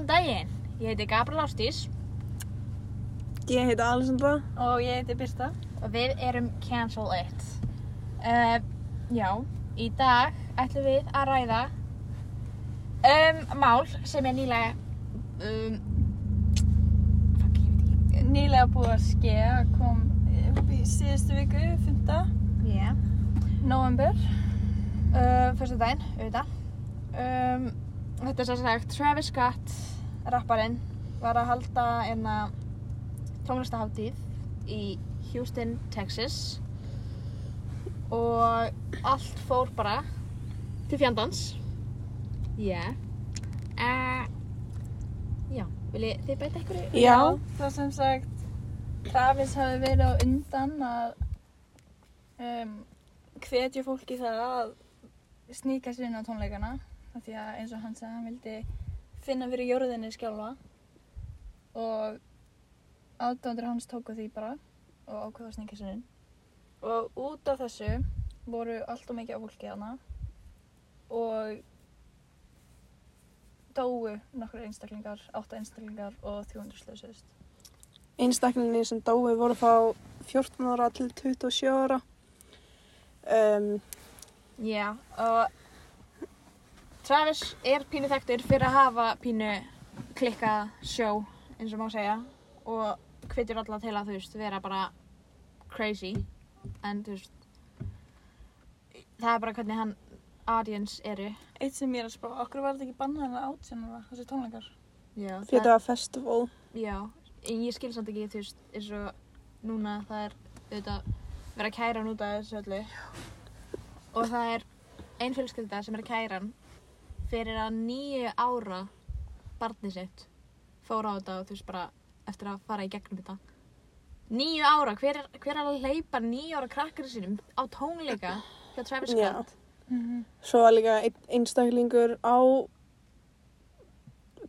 Góðan daginn, ég heiti Gabriel Ástís Ég heiti Alessandra. Og ég heiti Birta. og við erum Cancel It. Uh, já, í dag ætlum við að ræða um mál sem er nýlega, um, fuck, ég veit ekki. Nýlega búið að skeja, kom upp í síðustu viku, 5. Yeah. november. Uh, fyrstu daginn, auðvitað. Um, þetta er sagt Travis Scott, rapparinn, var að halda einna tónlistahátíð í Houston, Texas og allt fór bara til fjandans. Yeah. Uh, já, viljið þið bæta ykkur? í- Já. Það sem sagt, Travis hafi verið á undan að um, hvetja fólki það að sníka sér inn á tónleikana. Af því að eins og hann sagði, hann vildi finna fyrir jörðinni skjálfa. Og aðdándur hans tóku því bara og ákveða að sníka sér inn. Og út af þessu voru allt og mikið af fólki hana og dóu nokkur einstaklingar, átta einstaklingar og 300 slösust. Einstaklinni sem dói voru frá 14 ára til 27 ára. Um, Já, og Travis er pínu þekktur fyrir að hafa pínu klikkað sjó, eins og má segja, og hvetjur alla til að, þú veist, vera bara crazy, en þú veist, það er bara hvernig hann audience eru. Eitt sem ég er að spá, okkur var þetta ekki bannað en átjánara, þessi tónleikar? Já, fyrir þetta var festival. já, en ég skil samt ekki, þú veist, eins og núna það er, auðvitað, vera að kæra hann út af þessu öllu. Og það er ein fjölskylda sem er að kæra hann fyrir að nýju ára barnið sitt fór á þetta og þú veist bara eftir að fara í gegnum þetta. Nýju ára, hver er, hver er að leipa nýju ára krakkar sínum á tónleika hjá Travis. Scott? Mm Svo var líka einn einstaklingur á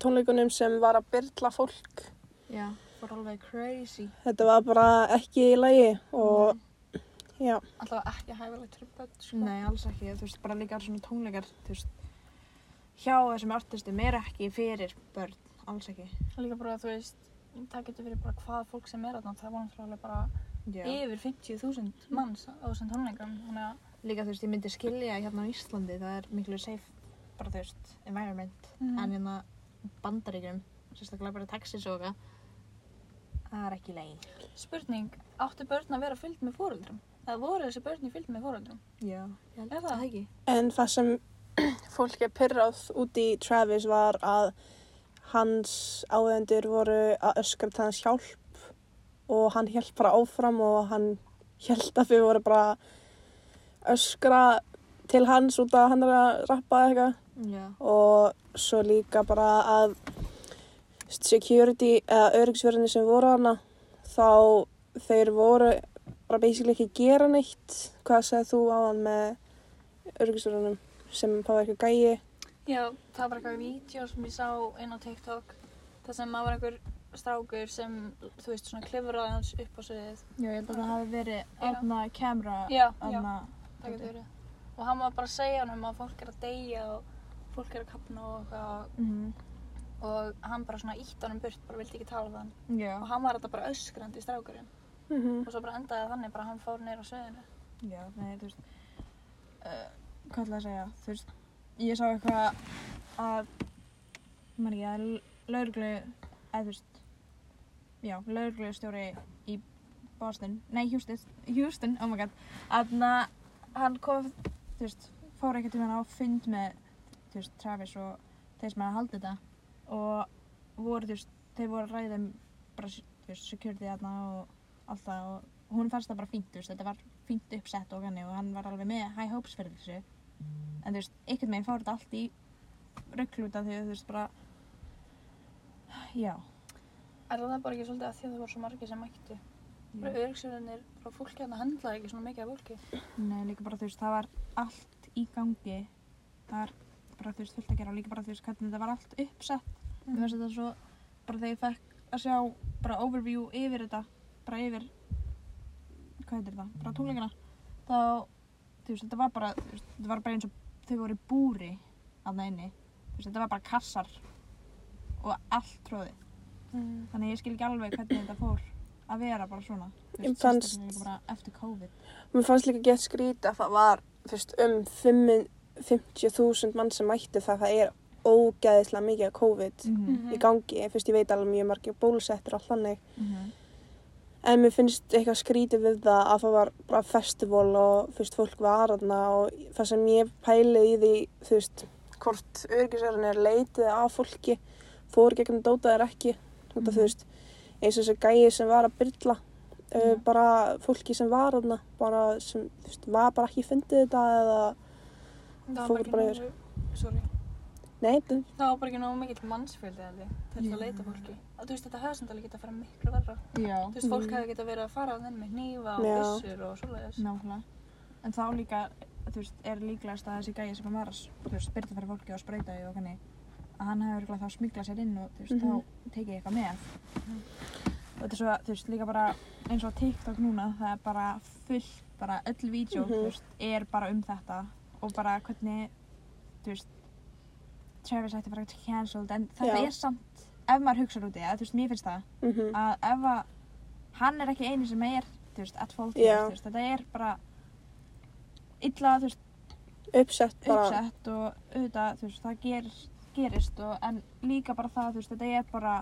tónleikunum sem var að byrla fólk. Já, fór alveg crazy. Þetta var bara ekki í lagi og já, Alltaf ekki hæfilegt fyrir börn, sko. Nei, alls ekki, þú veist, bara líka svona tónleikar, þú veist, hjá þessum artistum er ekki fyrir börn, alls ekki. Líka bara, þú veist, það getur verið bara hvað fólk sem er þarna, það var náttúrulega bara Já. yfir 50.000 manns á þessum tónleikum, þannig að Líka, þú veist, ég myndi skilja hérna á Íslandi, það er miklu safe, bara, þú veist, environment, Mhm. en hérna bandaríkjum, sérstaklega bara Texas og eitthvað, það er ekki leið. spurning, áttu börn að vera fylgd með fóreldrum? Það voru þessi börn í fylgd með fóreldrum? Já. Ég held Er það það? ekki. en það sem fólk er pyrrað út í Travis var að hans áhendur voru að öskra til hans hjálp og hann hjælp bara áfram og hann hjælt að þau voru bara öskra til hans út að hann er að rappa eitthvað. Já. og svo líka bara að security eða öryggsverðinni sem voru hana þá þeir voru bara basically ekki gera neitt hvað segir þú á hann með öryggsverðinum sem það var eitthvað gæi Já, það var eitthvað vídeo sem ég sá inn á TikTok það sem það var einhver strákur sem, þú veist, svona klifraði hans upp á sviðið. Já, ég held að það hafi verið Já. aðna kamera, Já, já, aðna, það getur verið. Og hann var bara að segja hann um að fólk er að deyja og fólk er að kapna og eitthvað mhm, og hann bara svona ítt hann um burt, bara vildi ekki tala við hann. já, Og hann var þetta bara öskrandi strákurinn mm -hmm. og svo bara endaði það þannig bara hann fór neyra á sviðinu. já, nei, þú veist, uh, hvað ætla að segja, þú veist, ég sá eitthvað að, maður ekki, að lauruglu, eða þú veist, já, lauruglustjóri í Boston, nei, Houston, Houston, oh my god, að hann kom, þú veist, fór ekkert um hann á fund með, þú veist, Travis og þeir sem að halda þetta og voru, þú veist, þeir voru ræða um bara, þú veist, security þarna og allt það og hún fannst það bara fínt, þú veist, þetta var fínt uppsett og hann og hann var alveg með high hopes fyrir þessu en þú veist, einhvern veginn fór þetta allt í rugglúta því að þú veist bara já, Er það bara ekki svolítið að því að það voru svo margir sem mættu? Bara öryggsverðinir, bara fólki hérna hendlaði ekki svona mikið af fólki. Nei, líka bara þú veist, það var allt í gangi það var bara þú veist fullt að gera og líka bara þú veist hvernig þetta var allt uppsett Mm. mér finnst þetta svo, bara þegar ég fekk að sjá bara overview yfir þetta bara yfir hvað heitir þetta, bara tónleikana þá, þú veist, þetta var bara þú veist, þetta var bara eins og þau voru búri aðna inni, þú veist, þetta var bara kassar og allt tróðið. Mm. Þannig ég skil ekki alveg hvernig þetta fór að vera bara svona. Þú veist, fannst- sérstaklega líka bara eftir COVID. Mér fannst líka gett skrítið að það var fyrst, um 5 50.000 mann sem mætti það það er ógæðislega mikið af COVID Mhm. í gangi. Fyrst ég veit alveg mjög margir bólusettir og þannig. Mhm. En mér finnst eitthvað skrítið við það að það var bara festival og fyrst fólk var aðna og það sem ég pælið í því, þú veist, hvort örgisverðin er leitið af fólki, fór gegnum dótaðir ekki, út af Mhm. þú veist, eins og þessi gæi sem var að byrla, uh, Já. bara fólki sem var aðna, bara sem, þú veist, var bara ekki fundið þetta eða, Fór bara ekki nógu, sorry, nei, það var bara ekki nógu mikill mannsfjöldi til þess að Já. leita fólki. Að, veist, þetta hefði samt alveg getað að fara miklu verra. Já, Þú veist, fólk Mhm. hefði getað verið að fara að þenni með hnífa og Já. byssur og svoleiðis. nákvæmlega. En þá líka, þú veist, er líklegast að þessi gæi sem að var að, byrja fyrir fólki og sprauta því og kanni, að hann hefur örugglega þá smiklað sér inn og, þú veist, Mhm. þá tekið ég eitthvað með. Og þetta er svo, þú veist, líka bara eins og TikTok núna, það er bara fullt, bara öll vídeo, Mhm. þú veist, er bara um þetta og bara hvernig, þú veist, Travis ætti bara cancelled, en þetta Já. er samt, ef maður hugsaður út í það, þú veist, mér finnst það, mhm, að ef að hann er ekki eini sem er þú veist, at fault Já. þú veist, þetta er bara illa, þú veist, uppsett bara, uppsett og auðvitað, þú veist, það ger, gerist og, en líka bara það, þú veist, þetta er bara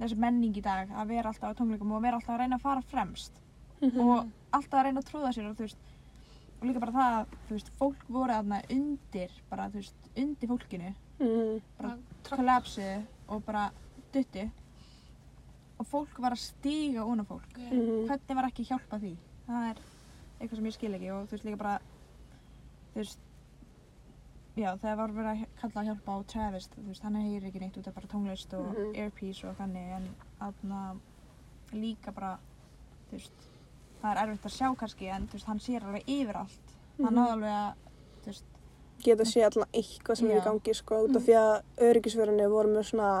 þessi menning í dag að vera alltaf á tónleikum og vera alltaf að reyna að fara fremst mhm, og alltaf að reyna að trúða sér og þú veist, og líka bara það að, þú veist, fólk voru aðna undir, bara, þú veist, undir fólkinu mhm, bara Trump. kollapsiðu og bara dutti og fólk var að stíga úna fólk mhm, hvernig var ekki hjálpa því það er eitthvað sem ég skil ekki og þú veist líka bara þú veist já þegar var verið að kalla að hjálpa á Travis þú veist hann heyrir ekki neitt út af bara tónlist og Mhm. earpiece og þannig en aðna líka bara þú veist það er erfitt að sjá kannski en þú veist hann sér alveg yfir allt hann mhm. náði alveg að þú veist geta sé allan eitthvað sem er í Já. gangi sko, út af því að öryggisverðinni voru með svona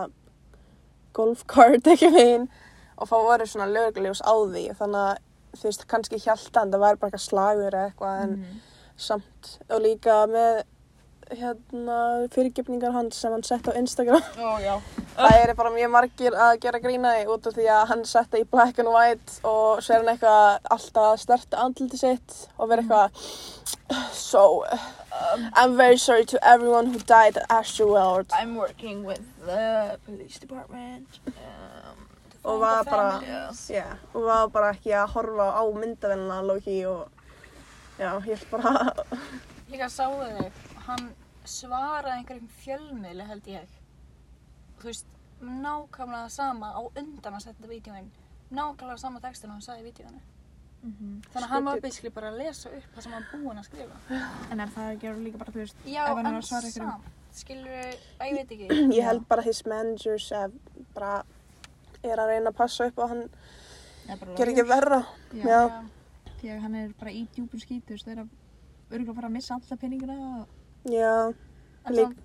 golfkart ekki megin og þá voru svona lögljós á því þannig að þú veist, kannski hjálta en það væri bara eitthvað slagur eða eitthvað en mhm. samt og líka með hérna fyrirgefningar hans sem hann sett á Instagram. Ó, það eru bara mjög margir að gera grína því út af því að hann setta í black and white og er hann eitthvað alltaf stert andliti sitt og verið eitthvað so I'm very sorry to everyone who died at Astroworld I'm working with the police department um, og var bara yeah, og var bara ekki að horfa á myndavélina Loki og já, ég held bara Líka sáu þig, hann svaraði einhverjum fjölmiðli held ég. Þú veist, nákvæmlega sama á undan að setja vídjóin. Nákvæmlega sama textin og hann sagði í vídjóinu. Þannig að hann var basically bara að lesa upp það sem hann var búinn að skrifa. En er það ekki líka bara, þú veist, Já, ef hann er en að svara einhverjum samt, skilur að ég veit ekki. ég Já. held bara his managers eh, bara er að reyna að passa upp og hann ger ekki verra Já, Já. því að hann er bara í djúpun skít, þú veist, það er að örgulega fara að missa alla peninguna og... já, En Lík- samt,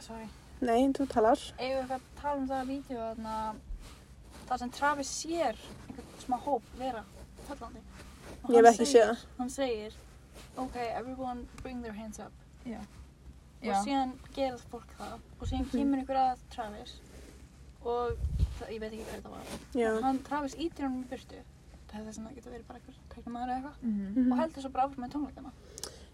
sorry, nei, þú talar eigum við eitthvað að tala um það að vídeo þarna, það sem Travis sér einhvern smá hóp vera fallandi. Og ég hef ekki séð það Hann segir, ok, everyone bring their hands up. Já. Og síðan gerir fólk það og síðan Mhm. kemur ykkur að Travis og það, ég veit ekki hver þetta var. já, Hann, Travis ítir hann í burtu. Það er þess að það getur verið bara einhver tæknumæður eða eitthvað. Mhm. Mhm. Og heldur svo bara áfram með tónleikana.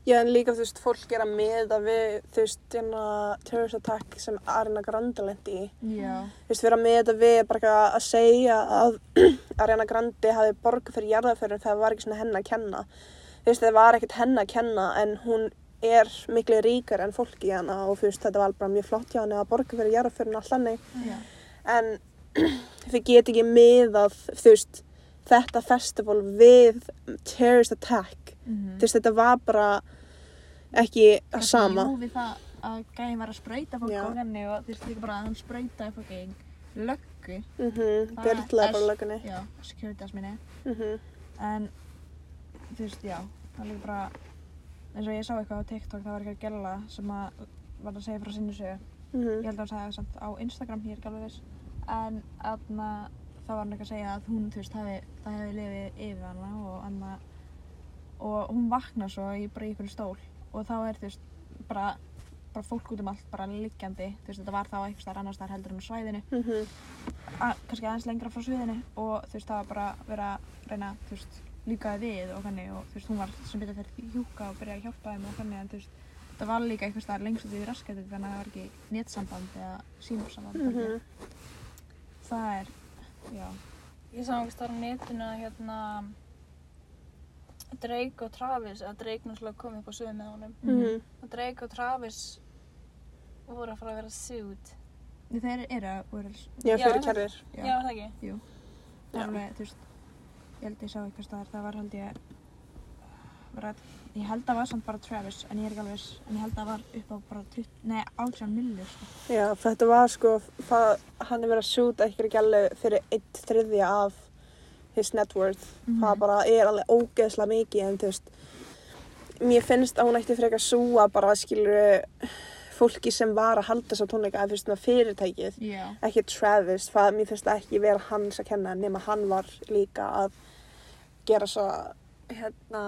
Já, en líka þú veist, fólk er að miða við þú veist, hérna terrorist attack sem Arina Grande lendi í Já. þú veist, vera með þetta við bara að segja að Ariana Grande hafi borgað fyrir jarðaförun þegar það var ekki svona henn að kenna þú veist, það var ekkert henn að kenna en hún er miklu ríkar en fólki í hana og þú veist, þetta var bara mjög flott hjá henni að borga fyrir jarðaförun allt hannig Já. en þið get ekki miðað þú veist, þetta festival við terrorist attack Mhm. þú veist, þetta var bara ekki að sama. Jú, við það að gæðin var að sprauta fólk á henni og þú veist líka bara að hann sprautaði fólki löggu, mm -hmm, Það er- bara lögunni já, securitas minni. Mm en þú veist, já, það er líka bara eins og ég sá eitthvað á TikTok, það var eitthvað gæla sem að var að segja frá sinni sögu. -hmm. ég held að hann sagði það samt á Instagram, er ekki alveg viss. En aðna þá var hann eitthvað að segja að hún, þú veist, hafi, það hefði lifið yfir hana og anna og hún vaknar svo í bara í einhverju stól og þá er, þú veist, bara bara fólk út um allt, bara liggjandi, þú veist, þetta var þá einhvers staðar annars staðar heldur en á svæðinu, Mhm. að, kannski aðeins lengra frá sviðinu. Og þú veist, það var bara verið að reyna, þú veist, líkaði við og þannig. Og þú veist, hún var sem betur fyrir hjúka og byrjaði að hjálpa þeim og þannig. En þú veist, það var líka einhvers staðar lengst út í raskættu þannig að það var ekki netsamband eða símarsamband, Mhm. það er, já, Ég sá einhvers þar á netinu að hérna Drake og Travis, að Drake náttúrulega kom upp á sögum með honum Mhm. að Drake og Travis voru að fara að vera sued þeir eru að voru Já, Já, fyrir það- kærðir. Já, er það ekki? Jú. Já. alveg, þú veist, ég held ég sá eitthvað staðar, það var held ég, var, ég held að var samt bara Travis, en ég er ekki alveg, viss, en ég held að var upp á bara 20, nei, 18 millur, sko. Já, þetta var sko, það, hann er verið að sjúta eitthvað gælu fyrir eitt þriðja af his net worth. Mhm. Það bara er alveg ógeðslega mikið en þú veist, mér finnst að hún ætti frekar súa bara skilur fólki sem var að halda þess að tónleika eða þú veist, svona fyrirtækið. Já. Ekki Travis, það, mér finnst ekki vera hans að kenna nema hann var líka að gera svo, hérna,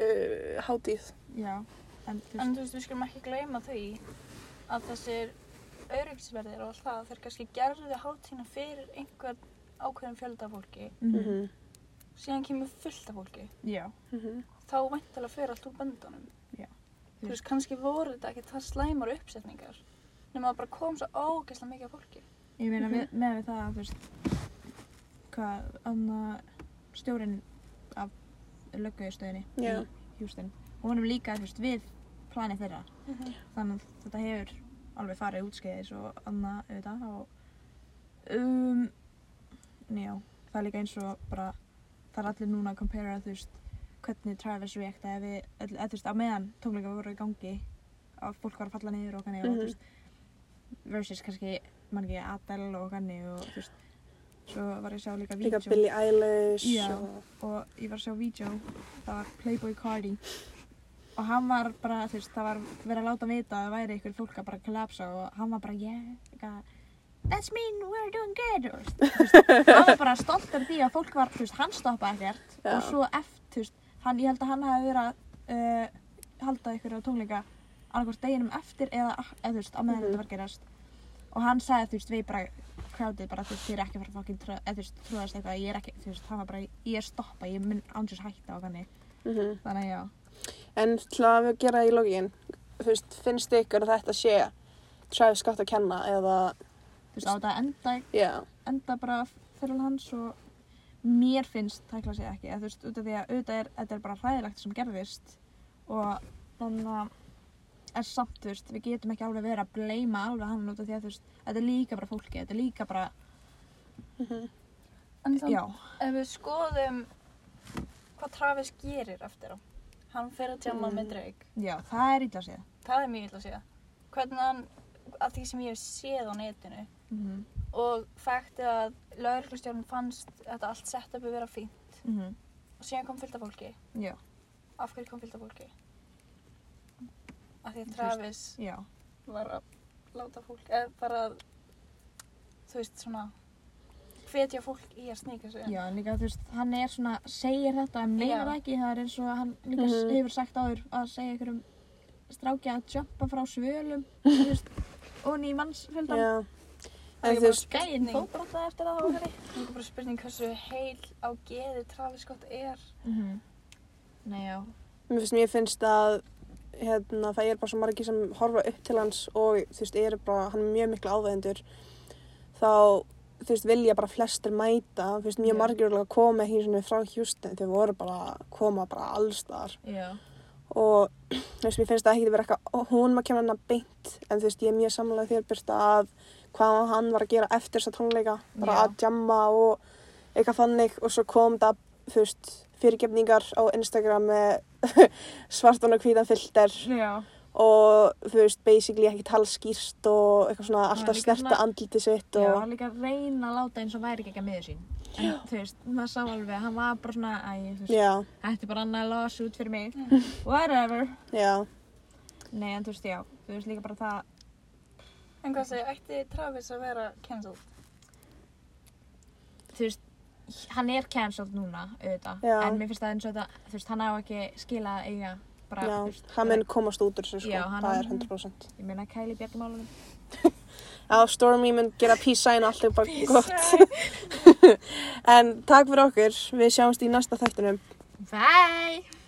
uh, hátíð. Já, en þú veist, við skulum ekki gleyma því að þessir öryggisverðir og allt það, þeir kannski gerðu hátíðina fyrir einhvern ákveðin fjölda fólki, mhm, Mhm. síðan kemur fullt af fólki, já, Mhm. þá væntalega fyrir allt úr böndunum. Já. Þú veist, kannski voru þetta ekki það slæmar uppsetningar, nema að bara kom svo ógeðslega mikið af fólki. ég meina Mhm. með, með við það, þú veist, hvað, anna, stjórinn af löggauðstöðinni Já. í Houston, og honum líka, þú veist, við planið þeirra, þannig að þetta hefur alveg farið útskeiðis og annað auðvitað og um, já, það er líka eins og bara það er allir núna að compara þú veist hvernig Travis reactaði við, öll- eða þú veist, á meðan tónleika voru í gangi að fólk var að falla niður og kanni og Mhm. þú veist versus kannski, mann ekki, Adele og kanni og þú veist svo var ég að sjá líka Líka vídeo Billie Eilish Já. og... og ég var að sjá vídeo það var Playboy Cardi og hann var bara, þú veist, það var verið að láta vita að það væri ykkur fólk að bara kollapsa og hann var bara, yeah, eitthvað, that's mean, we're doing good og, veist, hann var bara stoltur því að fólk var, veist, hann stoppaði ekkert Já. og svo eftir, hann, ég held að hann hafi verið að uh, halda ykkur á tónleika annarkvort deginum eftir eða, eða þú veist, á meðan Mhm. þetta var gerast og hann sagði, þú veist, við bara crowdið bara, þú veist, þið er ekki þú veist, trúðast eitthvað, ég er ekki, þú veist, hann var bara, ég er stoppa, ég mun ánsins hætta og kanni, Mhm. þannig að já, En til að gera það í veist, finnst ykkur að þetta sé Travis Scott að kenna eða, þú veist, á þetta enda, já, enda bara fyrir hans og mér finnst, að segja ekki, eða þú veist, út af því að auðvitað er, þetta er bara hræðilegt sem gerðist og þannig að er samt, þú veist, við getum ekki alveg verið að bleima alveg hann út af því að, þú veist, þetta er líka bara fólki, þetta er líka bara, mhm, En þá, já, ef við skoðum hvað Travis gerir eftir á, hann fer að jamma Mm. með Drake, já, það er illa að segja. það er mjög illa að segja. Hvernig hann, af því sem ég hef séð á netinu, Mm og faktið að lauruglustjórn fannst þetta allt sett upp að vera fínt -hmm. og síðan kom fyllt af fólki. Já, Af hverju kom fyllt af fólki? Af því að Travis já, var að láta fólk, eða bara þú veist, svona, hvetja fólk í að sníka sig. já, en líka, þú veist, hann er svona, segir þetta en það ekki, það er eins og hann líka Mhm. hefur sagt áður að segja ykkur um stráki að jumpa frá svölum, þú veist, og ný mannsfjöldan. já. Það En er þú veist, spurning, fótbrota eftir það þá hvernig? það er bara spurning hversu heil á geði Travis Scott er. Mm Nei, já. mér finnst, mér finnst að hérna, það er bara svo margir sem horfa upp til hans og þú veist, er bara, hann er mjög miklu áveðendur þá, þú veist, vilja bara flestir mæta, þú veist, mjög margir að koma svona frá Houston, þau voru bara að koma bara allstar Já. Og þú veist, mér finnst það ekki að vera eitthvað, hún maður kemur hann að beint en þú veist, ég er mjög samlega þér byrsta að hvað hann var að gera eftir þessa tónleika bara Já. að jamma og eitthvað þannig og svo kom það, þú veist fyrirgefningar á Instagram með svartan og hvítan filter Já. Og þú veist, basically ekki tala skýrst og eitthvað svona Já, alltaf snerta andliti sitt Já, og hann líka að reyna að láta eins og væri ekki að miður sín. En þú veist, maður sá alveg, hann var bara svona, æ, þú veist, já, þetta er bara annað lawsuit fyrir mig. Whatever. já, Nei, en þú veist, já, þú veist líka bara það, En hvað segir, ætti Travis að vera cancelled? þú veist, hann er cancelled núna, auðvitað. Já. En mér finnst það eins og þetta, þú veist, hann á ekki skila að eiga bara, Já, veist, hann mun komast út úr þessu sko, það er 100%. ég meina Kæli Bjargamálunum. Já, Stormy mun gera peace sign og allt er bara gott. en takk fyrir okkur, við sjáumst í næsta þættinum. Bye!